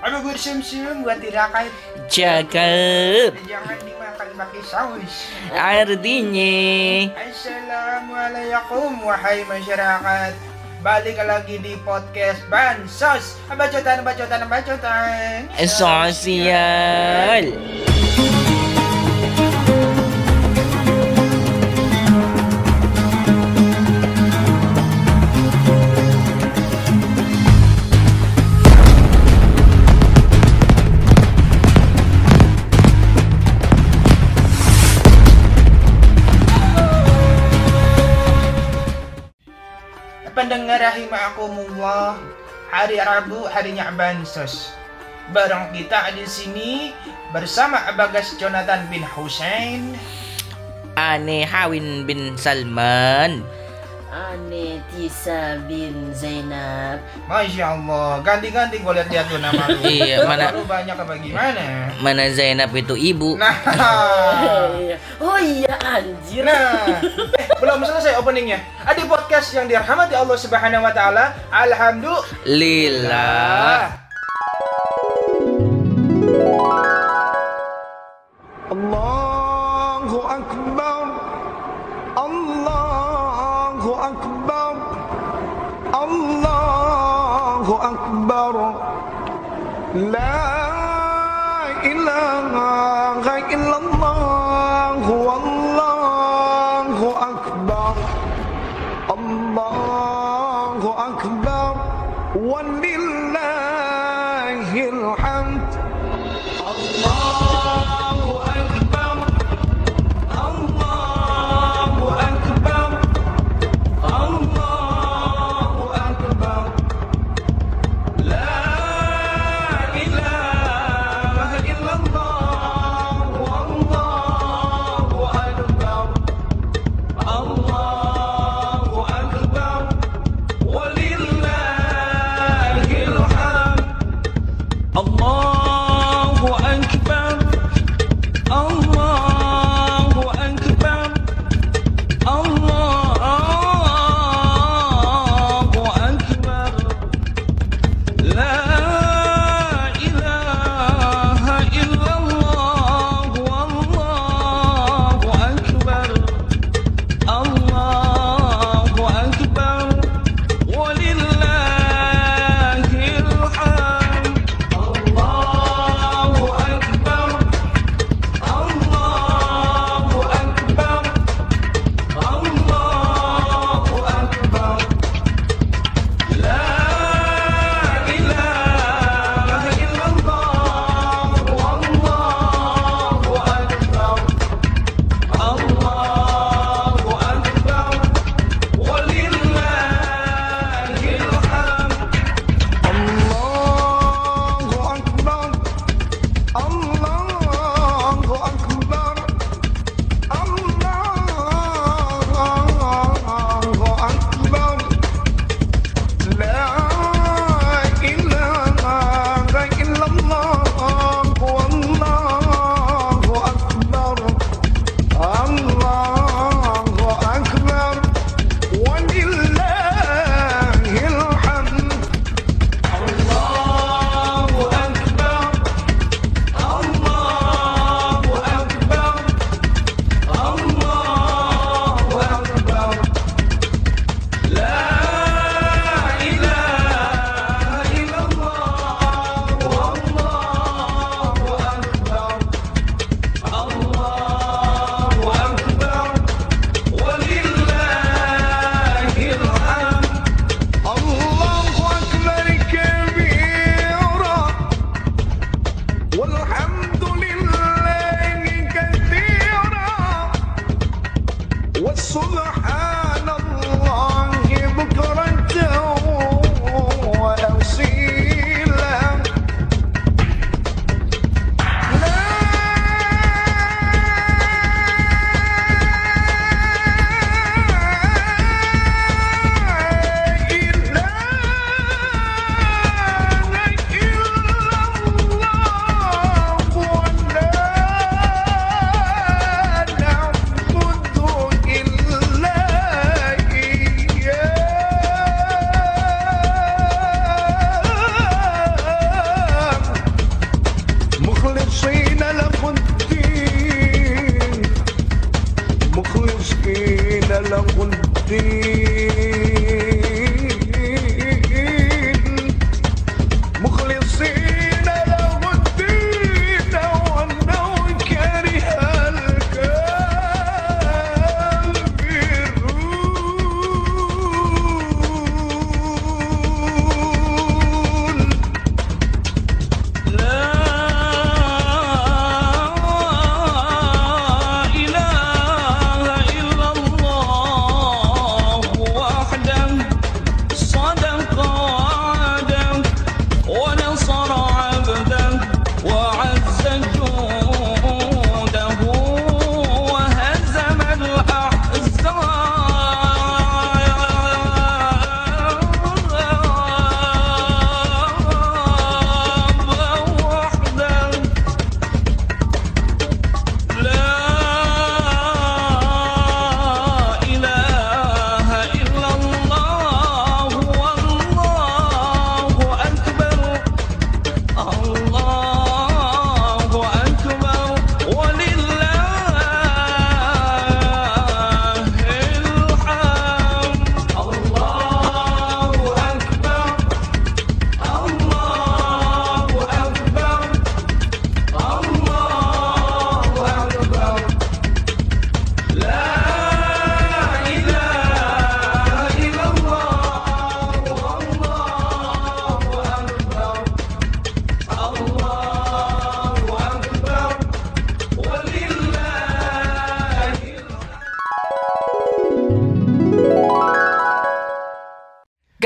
Aduh bersum-sum buat tirakat Cakep. Jangan dimakan pakai saus. Artinya Assalamualaikum wahai masyarakat. Balik lagi di podcast Bansos. Bacotan, bacotan, bacotan. Sosial. Pendengar rahimakumullah Hari Rabu harinya Bansos Bareng kita di sini bersama Bagas Jonathan bin Hussein Ane Hawin bin Salman. Ane Tisa bin Zainab Masya Allah, ganti-ganti gue lihat-lihat tuh nama lu Iya, mana- Lu banyak apa gimana? Mana Zainab itu ibu? Nah, Oh iya anjir Nah, eh, belum selesai openingnya. Ada podcast yang dirahmati Allah Subhanahu wa taala. Alhamdulillah.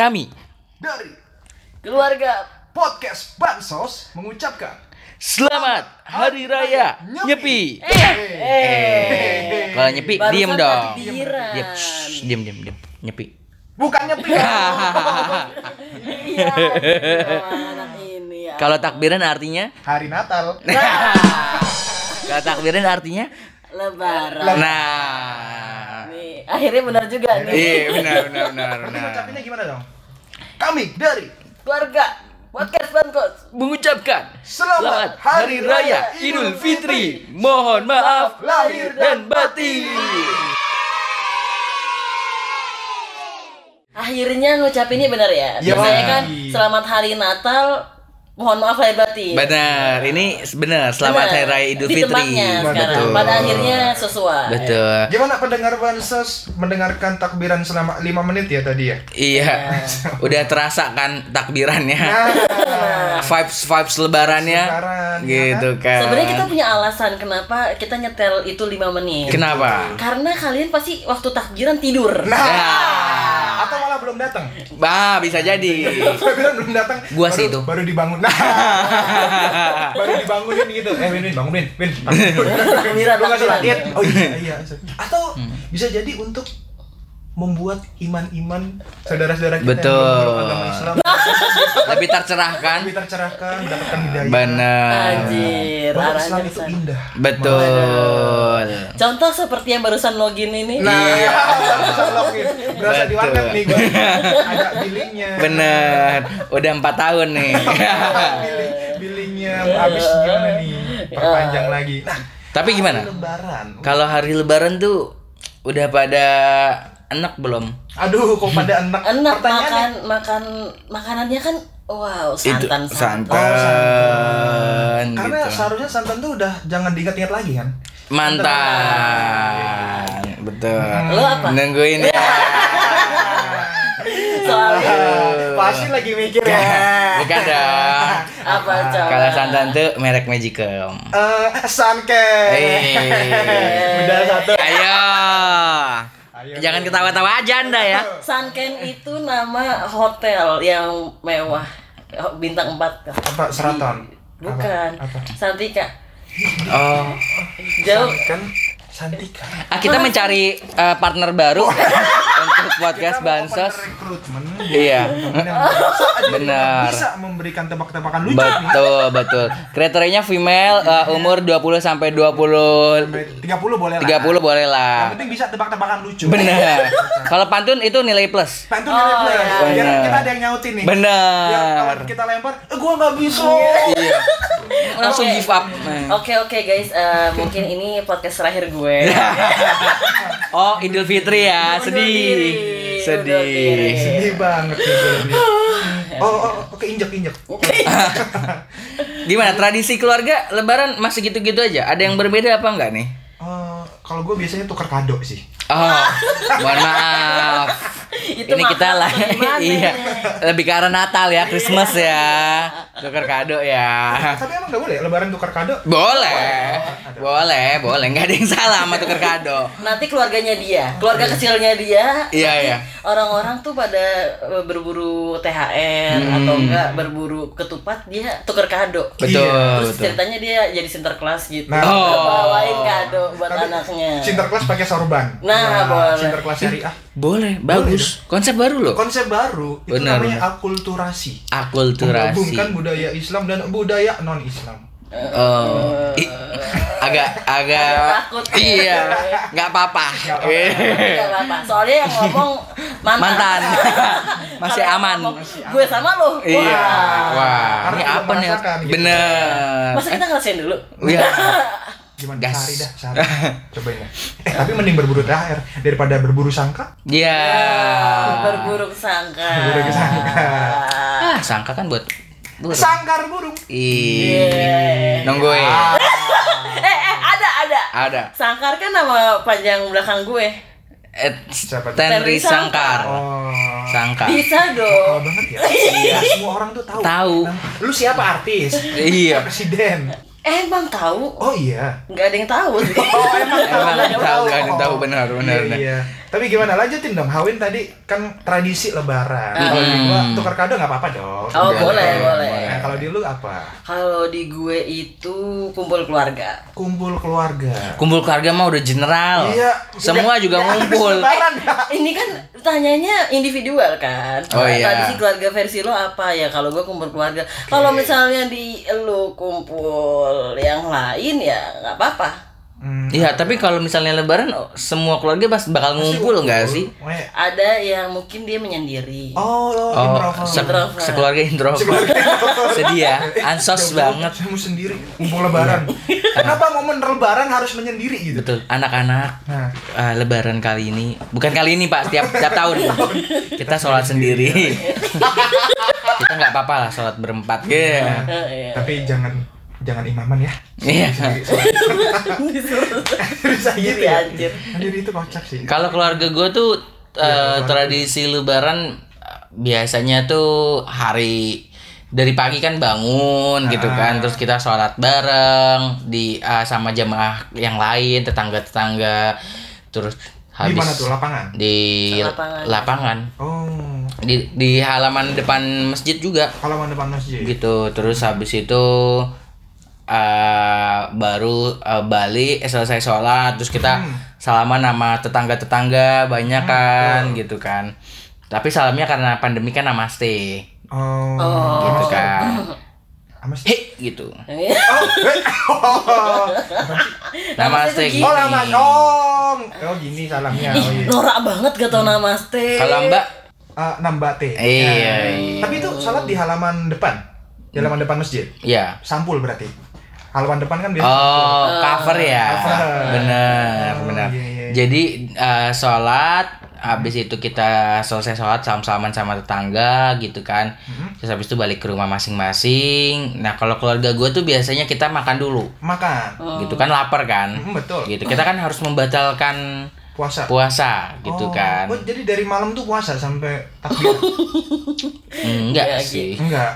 Kami Dari Keluarga podcast Bansos mengucapkan selamat Hari Raya Nyepi. Eh, Kalau nyepi barusan diem dong. takbiran. Diam, shh, diem diem diem. Nyepi. bukan nyepi. Iya, ya. Kalau takbiran artinya? Hari Natal. Kalau takbiran artinya? Lebaran. Nah. Nih, akhirnya benar juga nih. Iya benar benar benar benar. ngucapinnya gimana dong? Kami dari Keluarga podcast Bankos. Mengucapkan Selamat Hari Raya Idul Fitri. Mohon maaf lahir dan batin. Akhirnya ngucapinnya benar ya. Biasanya Bang. kan selamat hari Natal. Mohon maaf lahir batin. Benar, ini benar. Selamat. Hari Raya Idul Di Fitri. tempatnya sekarang. Betul. Pada akhirnya sesuai. Betul. Gimana pendengar Bansos mendengarkan takbiran selama 5 menit ya tadi ya? Iya. Udah terasa kan takbirannya. Nah, Vibes vibes lebarannya. Lebaran, ya gitu kan. Sebenarnya kita punya alasan kenapa kita nyetel itu 5 menit. Kenapa? Karena kalian pasti waktu takbiran tidur. nah, Ya. atau malah belum datang. Bah, bisa jadi. Takbiran belum datang. Gua baru, sih itu. Baru dibangun. Nah, baru dibangunin gitu. Eh, Win, Win, bangun, Win. Win. Takbiran. id? Oh iya, iya. Atau Hmm. bisa jadi untuk membuat iman-iman saudara-saudara kita Betul. yang belum agama Islam Lebih tercerahkan. lebih tercerahkan, mendapatkan hidayah. Benar. Anjir, Bahwa Islam itu sana. indah. Betul. Contoh seperti yang barusan login ini. Nah, Iya. bisa login. Berasa di warnet Betul. nih gua. Ada billingnya. Bener. Udah empat tahun nih. Billing, billingnya habis gimana nih? Perpanjang lagi. Nah, Tapi gimana? hari Lebaran. Kalau hari Lebaran tuh udah pada enak belum? Aduh, kok pada enak. Enak makan makan makanannya kan wow Itu santan santan. Oh, santan. Karena gitu. seharusnya santan tuh udah jangan diingat-ingat lagi kan? Mantan. Betul. Lo apa? Nungguin ya. Soalnya Pasti lagi mikir ya. Bukan dong. apa coba? Kalau santan tuh merek Magicom. Eh, Sanke. Eh. Udah satu. Ayo. Ayo. Jangan ketawa-tawa aja Anda ya. Sunken itu nama hotel yang mewah bintang 4 Apa seraton? Bukan. Apa? Santika. Oh. Jauh. Kan Santika. Ah, kita mencari eh, partner baru untuk podcast Kita Bansos. Iya. Yang Benar. bisa memberikan tebak-tebakan lucu nih. Betul, betul. Kriterianya female eh, umur 20 sampai 20 Sampai 30 boleh lah. 30 boleh Yang lah. penting bisa tebak-tebakan lucu. Benar. Kalau pantun itu nilai plus. Pantun Oh, nilai plus. iya. Biar kita ada yang nyautin nih. Benar. kalau kita lempar, eh gua nggak bisa. Iya. Langsung Oke. give up. Oke oke guys, Eh, mungkin ini podcast terakhir gue. Oh, Idul Fitri ya, sedih. diri, undur diri. Sedih. Sedih banget gue nih. Oh, oh, oke injek injek. Gimana tradisi keluarga lebaran masih gitu-gitu aja? Ada yang berbeda apa enggak nih? Eh, kalau gue biasanya tukar kado sih. Oh, mohon maaf. Itu Ini kita lah, iya, lebih ke arah Natal ya, Christmas ya, tukar kado ya. Tapi emang gak boleh Lebaran tukar kado? Boleh, boleh, boleh, nggak ada yang salah sama tukar kado. Nanti keluarganya dia, keluarga kecilnya dia. Iya, iya. Orang-orang tuh pada eh, berburu THR atau enggak berburu ketupat, dia tuker kado. Betul, Terus betul. ceritanya dia jadi sinterklas gitu. Nah. Oh. Bawain kado buat Tapi anaknya. Sinterklas pakai sorban. Nah, boleh. Sinterklas syariah. Boleh, bagus. Konsep baru loh. Konsep baru itu Benar, namanya benar. akulturasi. Akulturasi. Menggabungkan budaya Islam dan budaya non Islam. Oh, i- agak agak Takut. iya, nggak apa-apa. Enggak apa-apa. Soalnya yang ngomong mantan. Mantan. Masih aman. ngomong, Gue sama lo. Iya. Wah, Karena ini apa nih? gitu. Bener. Masa kita ngerasain dulu? Iya. Gimana? Gas. Sehari dah, sehari. Cobain ya. Eh, tapi mending berburu THR daripada berburu sangka. Iya. Berburuk sangka. Berburuk sangka. Ah, sangka kan buat buat. Sangkar burung. Ih. Nungguin. Eh, eh, ada, ada. Ada. Sangkar kan nama panjang belakang gue. Eh, Siapa tuh? Tenri Tenri Sangkar. Sangkar. Oh. Sangkar. Bisa Oh dong. banget ya. Iya. Semua orang tuh tahu. Tahu. Lu siapa artis? Iya. Presiden. Eh, emang tahu? Oh iya. Nggak ada yang tahu. Oh emang Emang Nggak tahu, nggak ada yang tahu, benar, benar, Iya, benar. iya. Tapi gimana lanjutin dong? Hawin tadi kan tradisi Lebaran. Kalau di gua tukar kado nggak apa-apa dong. Oh, boleh, boleh. Nah, kalau di lu apa? Kalau di gue itu kumpul keluarga. Kumpul keluarga. Kumpul keluarga mah udah general. Iya. Semua juga Ya, ngumpul. Lebaran. Ini kan tanyanya individual kan. Oh, iya. Tradisi keluarga versi lo apa ya? Kalau gue kumpul keluarga. Kalau misalnya di lo kumpul yang lain ya nggak apa-apa. Hmm, Iya, tapi kalau misalnya lebaran oh, semua keluarga pas bakal ngumpul nggak sih? Weh. Ada yang mungkin dia menyendiri. Oh, oh, Oh, introvert. se- Introvert. sekeluarga introvert. Sedih ya, ansos banget. Saya mau sendiri kumpul lebaran. Kenapa momen lebaran harus menyendiri gitu? Betul, anak-anak Nah, ah, lebaran kali ini bukan kali ini pak, tiap tiap tahun kita sholat sendiri. kita nggak apa-apa lah sholat berempat. Iya. Eh, iya. tapi jangan jangan imaman ya. Iya. Bisa gitu Iya, ya. anjir. Anjir itu kocak sih. Kalau keluarga gue tuh eh, tradisi lebaran biasanya tuh hari dari pagi kan bangun gitu Ah. kan, terus kita sholat bareng di eh, sama jamaah yang lain, tetangga-tetangga, terus Di habis mana tuh lapangan? di Lapangan. lapangan Oh, di di halaman depan masjid juga halaman depan masjid. gitu terus habis itu eh baru eh, balik eh, selesai sholat terus kita Hmm. salaman sama tetangga tetangga banyak kan gitu kan tapi salamnya karena pandemi kan namaste Oh. gitu kan sih? hei gitu Oh, namaste gitu oh lama dong. Oh gini salamnya. Oh, iya. norak banget gak tau namaste. kalau mbak Ah, nambah teh. Iya, Nah, iya. Tapi itu salat di halaman depan. Di halaman depan masjid. ya Sampul berarti. Halaman depan kan biasa. Oh, cover ya. Cover. Bener, Oh, bener. iya, iya. Jadi eh, sholat, habis itu kita selesai sholat salam-salaman sama tetangga gitu kan. Mhm. Terus habis itu balik ke rumah masing-masing. Nah kalau keluarga gue tuh biasanya kita makan dulu, Makan. gitu kan lapar kan. Mhm, betul. Gitu kita kan harus membatalkan Puasa. puasa gitu Oh, kan. Oh, jadi dari malam tuh puasa sampai takbir. Enggak Ya, sih. Enggak.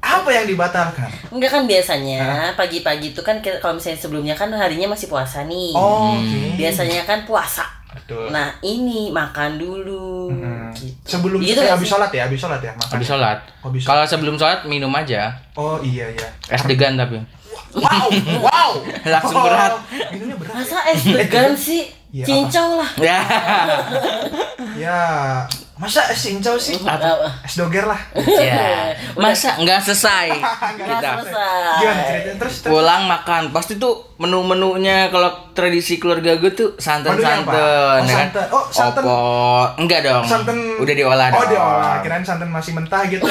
Apa yang dibatalkan? Enggak kan biasanya pagi-pagi itu kan kalau misalnya sebelumnya kan harinya masih puasa nih. Oh, oke. Biasanya kan puasa. Betul. Nah ini makan dulu. Hmm. Gitu. Sebelum Gitu eh, habis sih? sholat ya, habis sholat ya makan. Habis sholat. Habis sholat. Kalau sebelum sholat minum aja. Oh iya iya. Es degan tapi. Wow, wow. Langsung berat. Minumnya berat. Masa es degan sih? Iya, Cincau lah. Ya. Ya, Masa es cincau sih? Apa? Es doger lah. Ya. Masa nggak selesai Nggak kita. selesai. Gimana ceritanya? Terus terus. Pulang makan, pasti tuh menu-menunya kalau tradisi keluarga gue tuh santan-santan, apa? Oh, ya kan? santan. Oh, santan. Opor. enggak dong. Santan Udah diolah Oh, dong. diolah. Kirain santan masih mentah gitu.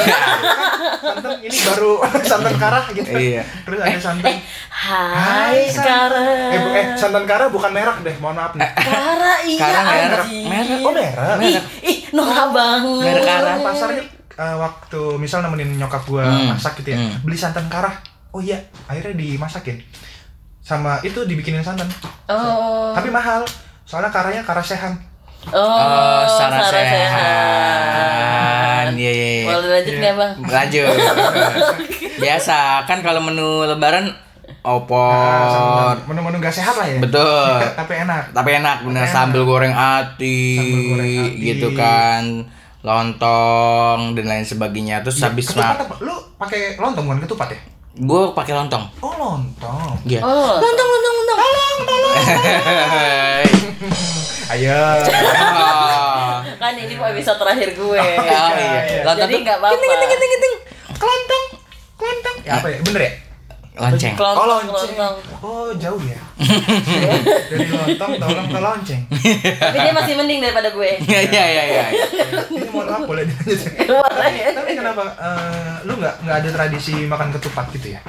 santan ini baru santan karah gitu. Iya. Terus ada santan. Hai santan. sekarang. Eh, eh, santan karah bukan merek deh. Mohon maaf nih. Kara iya Kara merek, merek. Oh, merek. Ih, ih norak banget. Merek Kara. Di pasar nih eh, waktu misal nemenin nyokap gua Hmm. masak gitu ya. Hmm. Beli santan karah. Oh iya, akhirnya dimasakin. Sama itu dibikinin santan. Oh. Tapi mahal. Soalnya karanya kara sehan. Oh, Oh, Sarah Sarah Sehan. Iya, iya, iya. Boleh lanjut nggak bang? Lanjut. Biasa kan kalau menu lebaran opor. santan- Menu-menu gak sehat lah ya. Betul. Tapi enak. Tapi enak bener Enak. sambal goreng ati, Sambal goreng ati. gitu kan. Lontong dan lain sebagainya. Terus habis ketupat mak apa? Lu pakai lontong bukan ketupat ya? gue pakai lontong. Oh, lontong. Iya. Oh, lontong, lontong, lontong. Ayo. Oh. kan ini mau episode terakhir gue. Oh, iya. Lontong Jadi nggak apa-apa. Kelontong. Kelontong. Ya apa ya? Bener ya? Lonceng. Oh, lonceng. Oh, jauh ya. Dari lontong tolong ke lonceng. Tapi dia masih mending daripada gue. Iya iya iya iya. Ini mohon maaf boleh dilanjut. Boleh. Tapi kenapa eh, lu nggak nggak ada tradisi makan ketupat gitu ya?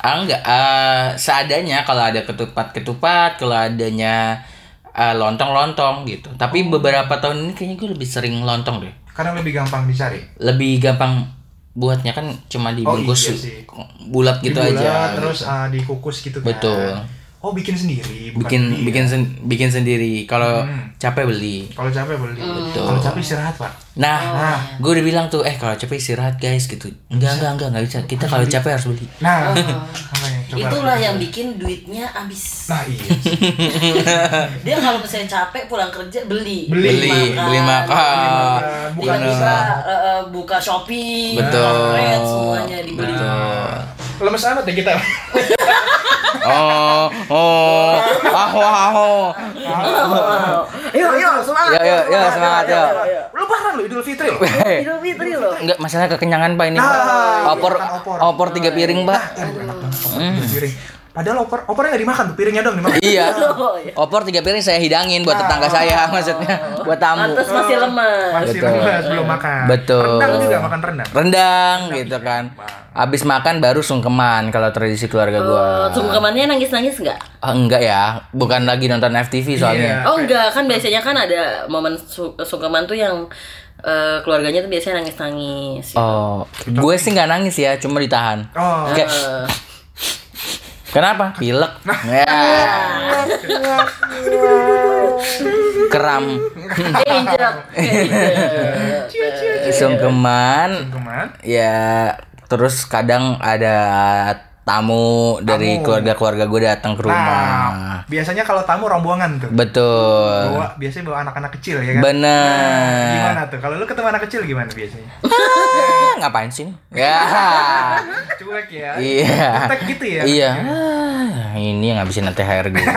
Ah enggak, eh, seadanya kalau ada ketupat-ketupat, kalau adanya eh, lontong-lontong gitu. Tapi beberapa tahun ini kayaknya gue lebih sering lontong deh. Karena lebih gampang dicari. Lebih gampang buatnya kan cuma dibungkus iya sih. bulat gitu Dibulat, aja. terus ah, dikukus gitu kan. Betul. Oh, bikin sendiri, bukan bikin beli ya? bikin sen- bikin sendiri. Kalau Hmm. capek beli. Kalau capek beli. Betul. Kalau capek istirahat, Pak. Nah, Nah. gue udah bilang tuh, eh kalau capek istirahat guys gitu. Enggak enggak enggak enggak bisa. Kita kalau capek harus beli. Nah, makanya coba. Itulah yang bikin duitnya habis. Nah, iya. Dia kalau misalnya capek pulang kerja beli. Beli. Beli, beli makan. Bukan eh, eh, buka Shopee, Betul. Red, semuanya dibeli. Betul. Lemes amat ya kita. Oh, oh, ah, wah, oh. Yuk, yuk, semangat. Ya, ya, ya, semangat ya. Lu parah lu Idul Fitri. Hei, Idul Fitri loh. enggak masalah kekenyangan pak ini. Nah, opor, iya, opor. tiga piring pak. Aduh, enak banget. Opor piring. Padahal opor opornya nggak dimakan tuh, piringnya dong dimakan. Iya. Oh, iya. Opor tiga piring saya hidangin buat tetangga saya maksudnya, buat tamu. Pantes masih lemah. Masih Betul. lemes belum makan. Betul. Rendang juga makan rendang. Rendang gitu kan. Abis makan baru sungkeman kalau tradisi keluarga gua. Oh, sungkemannya nangis-nangis nggak? Ah, enggak ya, bukan lagi nonton FTV soalnya. Oh enggak, kan biasanya kan ada momen su- sungkeman tuh yang eh, keluarganya tuh biasanya nangis-nangis. Oh, gue sih nggak nangis ya, cuma ditahan. Oh, Kayak, Eh, kenapa? Pilek. Ya. Kram. Injek. Sungkeman. Cuman Ya, terus kadang ada tamu dari keluarga-keluarga gue datang ke rumah. Nah, biasanya kalau tamu rombongan tuh. Betul. Bawa biasanya bawa anak-anak kecil ya kan. Bener. Gimana tuh? Kalau lu ketemu anak kecil gimana biasanya? Ah, ngapain sih? Ya. Cuek ya. Iya. Gitu ya. Iya. Ah, ini yang ngabisin THR gue.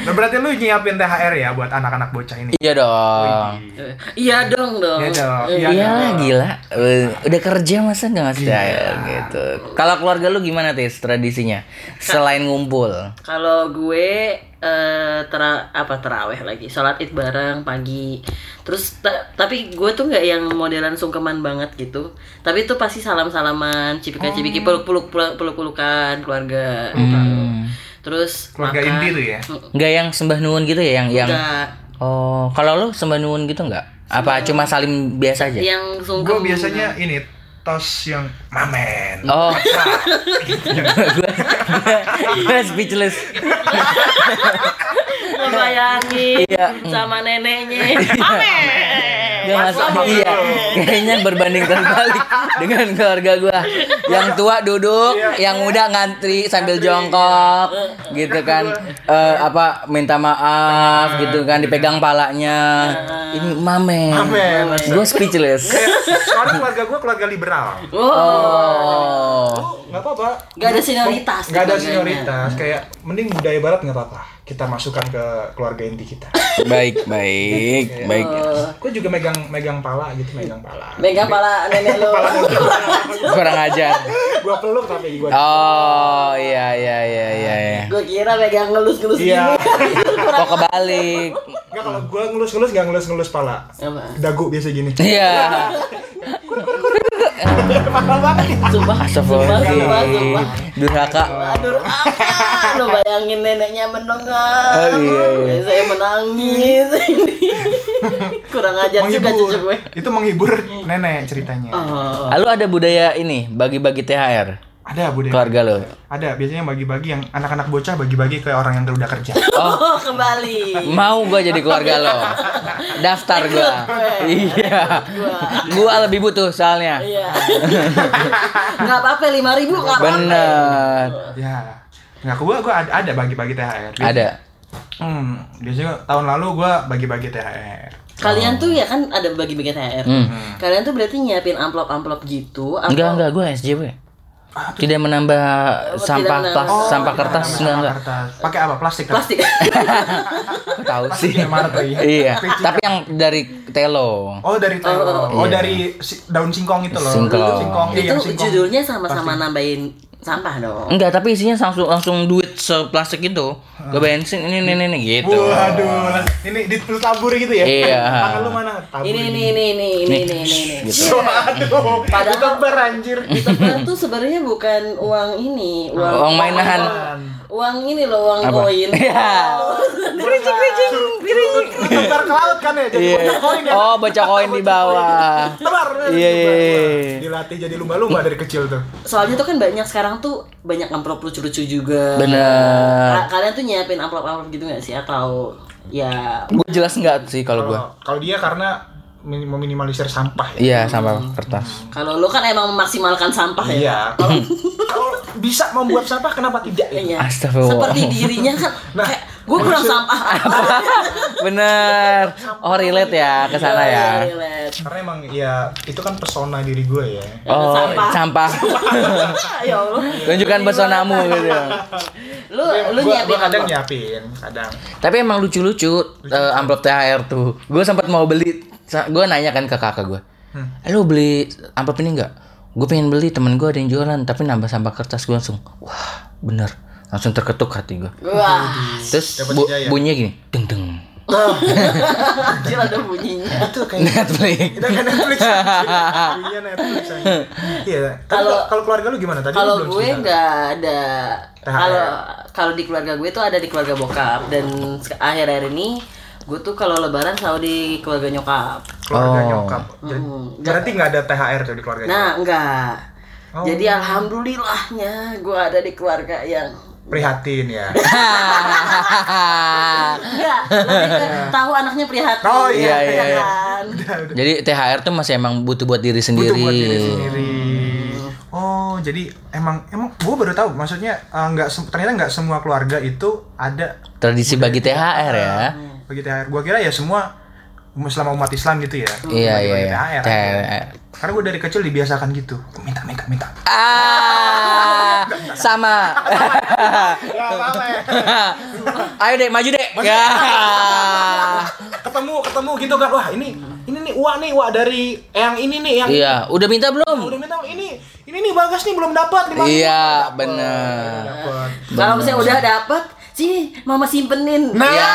Nah, berarti lu nyiapin THR ya buat anak-anak bocah ini. Iya dong. Iya dong dong. Iya dong. Eh, Iya Iya dong. gila. Udah kerja masa nggak ngasih Iya. THR gitu. Kalau keluarga lu gimana tis tradisinya? Selain ngumpul. Kalau gue eh tera apa teraweh lagi, sholat id bareng pagi. Terus ta- tapi gue tuh nggak yang modelan sungkeman banget gitu. Tapi itu pasti salam-salaman, Oh. cipika-cipiki, peluk-peluk peluk-pelukan keluarga. Hmm. Terus Keluarga makan. inti tuh ya. Nggak yang sembah nuwun gitu ya yang yang Enggak. Oh, kalau lu sembah nuwun gitu nggak? Apa cuma salim biasa aja? Yang sungkem. Gue biasanya ini tos yang mamen. Oh, gue gue speechless. membayangin Iya. sama neneknya. Amin. Gak masuk iya. Kayaknya berbanding terbalik Dengan keluarga gua. Yang tua duduk Yang muda ngantri sambil jongkok Gitu kan. Eh, Apa Minta maaf gitu kan Dipegang palanya. Ini Mamen. Gue speechless. Soalnya keluarga gue keluarga liberal. Oh. Oh nggak apa apa-apa. Nggak ada senioritas. Nggak ada senioritas. Kayak mending budaya barat nggak apa-apa. Kita masukkan ke keluarga inti kita. Baik, baik, baik. Gue juga megang megang pala gitu, megang pala. Megang pala nenek lo. Kurang ajar. Gua peluk tapi gua. Oh, iya iya iya iya. iya. Gue kira megang ngelus-ngelus Iya. gini. Kok kebalik? Enggak kalau gua ngelus-ngelus nggak ngelus-ngelus pala. Dagu biasa gini. Iya. Mahal banget. Sumpah. Sumpah, sumpah, sumpah. Durhaka. Aduh, apa? Lo bayangin neneknya mendengar. Oh, iya, iya. Saya menangis. Kurang ajar juga cucu gue. Itu menghibur nenek ceritanya. Oh. Lalu ada budaya ini bagi-bagi THR Ada budaya. keluarga lo. Ada biasanya bagi-bagi yang anak-anak bocah bagi-bagi ke orang yang udah kerja. Oh, kembali. Mau gua jadi keluarga lo. Daftar gua. Iya. Gua lebih butuh soalnya. Iya. Enggak apa-apa 5000 ribu nggak apa-apa. Bener. ya. Nggak, gua gua ada, ada bagi-bagi THR. Biasanya- Ada. Hmm, biasanya tahun lalu gua bagi-bagi THR. Kalian tuh ya kan ada bagi-bagi THR. Hmm. Kalian tuh berarti nyiapin amplop-amplop gitu atau Enggak enggak gua SJW. Tidak menambah sampah menambah. plas, Oh, sampah iya, kertas enggak enggak. Pakai apa? Plastik. kan? plastik? Tahu sih. Plastik Maret ya. Iya, tapi yang dari telo. Oh dari telo. Oh, Iya. dari si- daun singkong itu loh. Singkong. Singkong. iya, itu yang singkong. judulnya sama-sama nambahin sampah dong. Enggak, tapi isinya langsung langsung duit seplastik itu. Gue bensin ini ini ini gitu. Waduh, ini di lu tabur gitu ya? Iya. Tangan lu mana? Tabur. Ini ini ini ini ini ini ini. ini. Gitu. Waduh, Padahal- ditebar anjir. Ditebar tuh sebenarnya bukan uang ini, uang Uang mainan. Uang ini loh, uang Apa? koin. Iya. Kericing, kericing, kericing. Tebar ke laut kan ya? Jadi banyak koin ya? Oh, baca koin di bawah. Tebar. Iya, iya, tebar, iya. Dilatih jadi lumba-lumba dari kecil tuh. Soalnya tuh kan banyak sekarang tuh banyak amplop lucu-lucu juga. Bener. Ka- Kalian tuh nyiapin amplop-amplop gitu gak sih atau ya Gue jelas enggak sih kalau gue. Kalau dia karena meminimalisir sampah ya. Iya, sampah kertas. kalau lo kan emang memaksimalkan sampah ya? Iya, kalau kalau bisa membuat sampah kenapa tidak? ya? Iya. Astagfirullah. Seperti dirinya kan Nah, kayak gue kurang sampah. Bener. Oh, relate ya ke sana ya. Iya, relate. Karena emang ya itu kan pesona diri gue ya. Oh, Sampah. sampah. ya Allah. Tunjukkan pesonamu gitu. Lu lu Gua- nyiapin gua kadang nyiapin, kadang. Tapi emang lucu-lucu eh, amplop THR tuh. Gue sempat mau beli, gue nanya kan ke kakak gue, lu beli amplop ini nggak? Gue pengen beli temen gue ada yang jualan, tapi nambah sampah kertas gue langsung, wah bener, langsung terketuk hati gue. Wah, Terus bu- hidayah. bunyinya gini, deng deng. anjir ada bunyinya. Itu kayak Netflix. Kita kan Netflix. Iya Netflix. Iya. Kalau- kalau keluarga lu gimana tadi? Kalau gue nggak ada. Kalau kalau di keluarga gue tuh ada di keluarga bokap dan akhir-akhir ini gue tuh kalau lebaran selalu di keluarga nyokap. keluarga Oh. nyokap. Jadi- Hmm. Berarti nggak ada THR tuh di keluarga. Nah, enggak. Oh. Jadi alhamdulillahnya gue ada di keluarga yang Prihatin ya. enggak tahu anaknya prihatin. Oh, iya, ya iya, iya. kan? Jadi THR tuh masih emang butuh buat diri Butuh sendiri. buat diri sendiri. Oh, jadi emang emang gue baru tahu. Maksudnya eh, nggak sem- ternyata nggak semua keluarga itu ada Tradisi bagi THR ya. Bagi THR. Gue kira ya semua selama umat Islam gitu ya. Iya iya iya. THR. THR. Karena gue dari kecil dibiasakan gitu. Minta minta minta. Ah, sama. Ayo dek, maju dek. Ya. ketemu ketemu gitu kan wah ini ini nih uak nih uak dari yang ini nih yang Iya, udah minta belum? udah minta ini ini nih bagas nih belum dapat lima Iya, bener. dapat Kalau misalnya udah dapet, sini mama simpenin. nah Ya.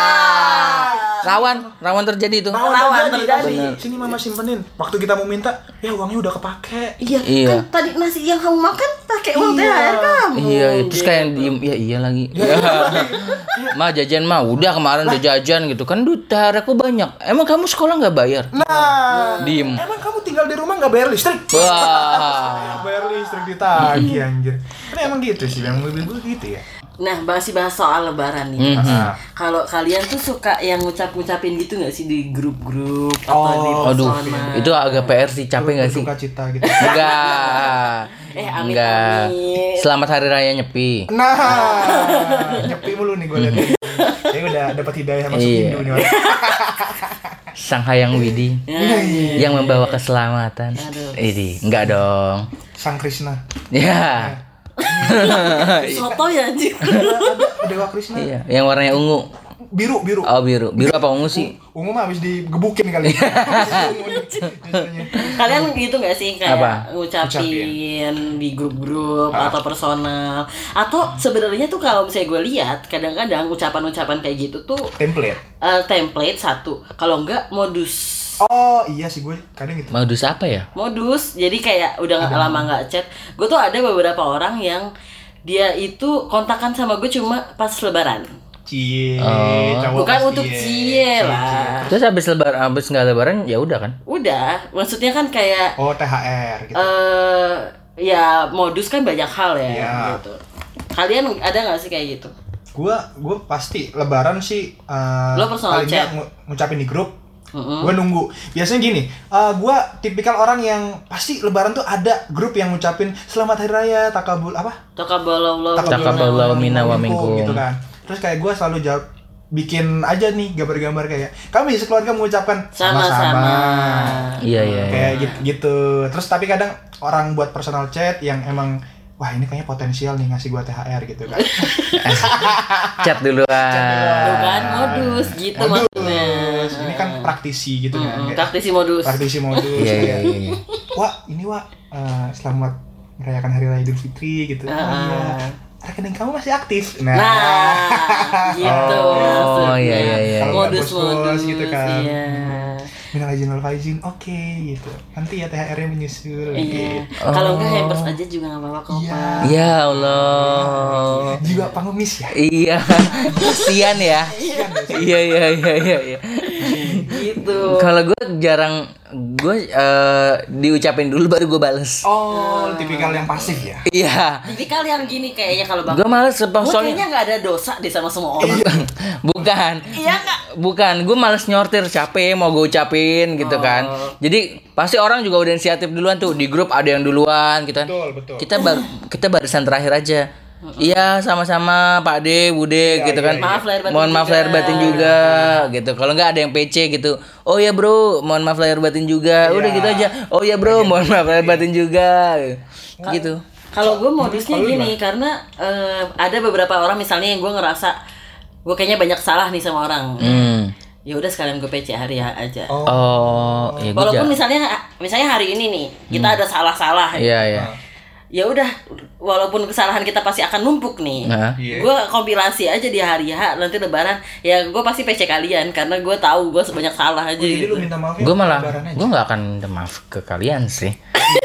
Rawan, rawan terjadi itu. Rawan Rawan terjadi. terjadi. Sini, sini mama simpenin waktu kita mau minta ya uangnya udah kepake Iya, Iya. kan tadi nasi yang kamu makan pakai uang Iya. THR kamu. Iya, iya. terus kayak diem, ya iya lagi. Ma jajan mah udah kemarin udah jajan gitu kan duit THR aku banyak. Emang kamu sekolah nggak bayar? nah Diem. emang kamu tinggal di rumah nggak bayar listrik Wah. bayar listrik ditagih anjir kan emang gitu sih yang lebih gitu ya Nah, masih bahas soal lebaran nih. Mhm. Ah. Kalau kalian tuh suka yang ngucap-ngucapin gitu nggak sih di grup-grup atau di Oh, Aduh, persona? itu agak PR sih, capek nggak sih? Cita gitu Enggak. Eh, amit-amit. Enggak. Selamat hari raya nyepi. nah nyepi mulu nih gue liat Kayaknya udah dapat hidayah masuk Iya. Hindu nih orang. Sang Hayang Widi yang membawa keselamatan. Aduh. Ini enggak dong. Sang Krishna Ya. Soto ya anjir. ada Dewa Krishna. Iya, yang warnanya ungu. Biru, biru. Oh, biru. Biru apa ungu sih? Ungu mah habis digebukin kali. Kalian gitu gak sih kayak Apa? ngucapin di grup-grup atau personal atau sebenarnya tuh kalau misalnya gue lihat kadang-kadang ucapan-ucapan kayak gitu tuh Template. eh, template satu kalau enggak modus Oh iya sih gue kadang gitu. Modus apa ya? modus jadi kayak udah nggak lama nggak chat gue tuh ada beberapa orang yang dia itu kontakan sama gue cuma pas lebaran Cie, Oh. cowok bukan pasti untuk ya. cie lah Terus habis lebaran, habis nggak lebaran ya udah kan? udah maksudnya kan kayak Oh THR gitu. eh ya modus kan banyak hal ya Iya. gitu kalian ada nggak sih kayak gitu Gua gua pasti lebaran sih eh Lo personal paling chat? ngucapin di grup. Mm-mm. Gue nunggu. Biasanya gini, eh gua tipikal orang yang pasti lebaran tuh ada grup yang ngucapin selamat hari raya, takabul apa? Takabalallah Takaballahu minna wa minkum. gitu kan. Terus kayak gua selalu jawab bikin aja nih gambar-gambar kayak kami sekeluarga mengucapkan sama-sama Iya, iya. iya. kayak gitu, gitu. Terus tapi kadang orang buat personal chat yang emang wah ini kayaknya potensial nih ngasih gua THR gitu kan. Chat duluan. Tuh kan modus gitu maksudnya Modus. Ini kan praktisi gitu kan. Mm-mm, Kayak praktisi modus praktisi modus. Iya, iya, kayak, iya. Wah, ini Wak eh, selamat merayakan hari raya Idul Fitri gitu. Oh, Ah. iya. Rekening kamu masih aktif. Nah, nah gitu Oh, maksudnya iya, iya, iya. Kalau nggak modus bos-bos modus gitu kan. iya minal izin wal faizin, oke gitu. Nanti ya THR-nya menyusul. iya gitu. kalau enggak hampers aja juga nggak apa-apa kok Iya. Pak. Ya Allah. Jiwa pengemis ya. Iya, kasihan ya. Iya iya iya iya. Iya. gitu Kalau gue jarang gue eh, diucapin dulu baru gue bales. Oh, tipikal yang pasif ya. Iya. jadi kalian gini kayaknya kalau bang Gue males gue soalnya kayaknya nggak ada dosa deh sama semua orang bukan. iya nggak Bukan, gue males nyortir capek mau gue ucapin gitu kan. Jadi pasti orang juga udah inisiatif duluan tuh di grup ada yang duluan gitu kan. Betul, betul. Kita bar kita barisan terakhir aja. Iya sama-sama Pak De, Bude gitu kan. Maaf lahir batin Mohon maaf juga. lahir batin juga gitu. Kalau nggak ada yang PC gitu. Oh ya bro, mohon maaf lahir batin juga. Udah Iya. gitu aja. Oh ya bro, mohon maaf lahir batin juga. Gitu. Kalau gue modusnya gini karena eh, ada beberapa orang misalnya yang gue ngerasa gue kayaknya banyak salah nih sama orang. Hmm. Ya udah sekalian gue PC hari ya aja. Oh, Oh, ya Walaupun misalnya misalnya hari ini nih kita ada salah-salah. Iya iya. Ya udah walaupun kesalahan kita pasti akan numpuk nih. Nah. Iya. Gue kompilasi aja di hari H nanti lebaran ya gue pasti PC kalian karena gue tahu gue sebanyak salah aja jadi gitu. lu minta maaf ya? Gue malah gue nggak akan minta maaf ke kalian sih.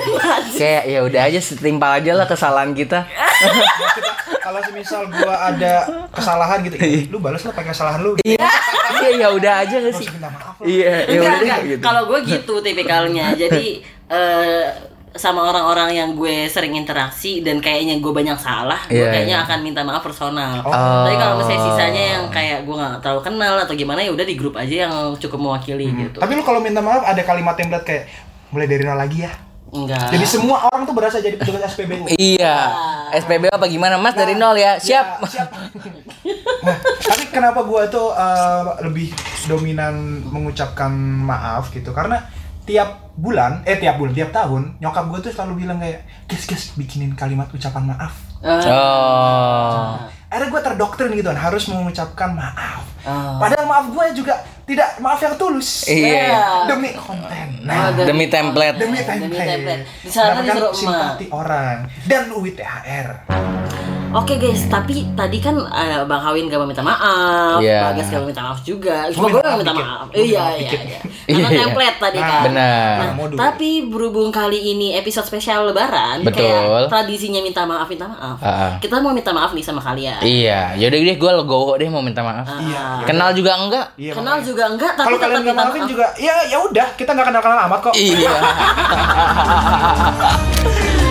Kayak ya udah aja setimpal aja lah kesalahan kita. Kalau semisal gua ada kesalahan gitu, "Ih, lu balas lah pakai kesalahan lu. Iya, iya ya udah aja gak sih? Minta maaf. Iya, ya Enggak, udah gitu. Kalau gue gitu tipikalnya. Jadi eh, sama orang-orang yang gue sering interaksi dan kayaknya gue banyak salah, gue Iya, kayaknya iya. akan minta maaf personal. Oh. Tapi kalau misalnya sisanya yang kayak gue nggak terlalu kenal atau gimana ya udah di grup aja yang cukup mewakili gitu. Tapi lu kalau minta maaf ada kalimat template kayak mulai dari nol lagi ya. Enggak. Jadi semua orang tuh berasa jadi petugas SPBU. Iya, SPB apa gimana Mas dari nol ya? Siap. Ya, siap. Nah, tapi kenapa gua tuh uh, lebih dominan mengucapkan maaf gitu? Karena tiap bulan, eh tiap bulan, tiap tahun, nyokap gua tuh selalu bilang kayak, guys, guys, bikinin kalimat ucapan maaf. Eh, Oh. Akhirnya gue terdoktrin gitu kan, harus mengucapkan maaf. Oh. Padahal maaf gue juga tidak maaf yang tulus. Iya. Demi konten. Oh, Nah, demi- Demi template. demi Demi template. template. Di sana disuruh emak. simpati orang dan UIT THR. Oke guys, tapi tadi kan eh, Bang Hawin gak mau minta maaf, Iya. Bagas gak mau minta maaf juga. Cuma gue minta gak maaf minta maaf. Iya, iya, iya. Karena Iya. template tadi Nah, kan. Benar. Nah, tapi berhubung kali ini episode spesial Lebaran, Betul. kayak tradisinya minta maaf, minta maaf. Ah, ah. Kita mau minta maaf nih sama kalian. Iya, yaudah deh gue legowo deh mau minta maaf. Ah. Kenal juga enggak? Iya, Kenal makanya. juga enggak, tapi Kalau tetap kalian minta maafin maaf. juga, ya ya udah, kita nggak kenal kenal amat kok. Iya.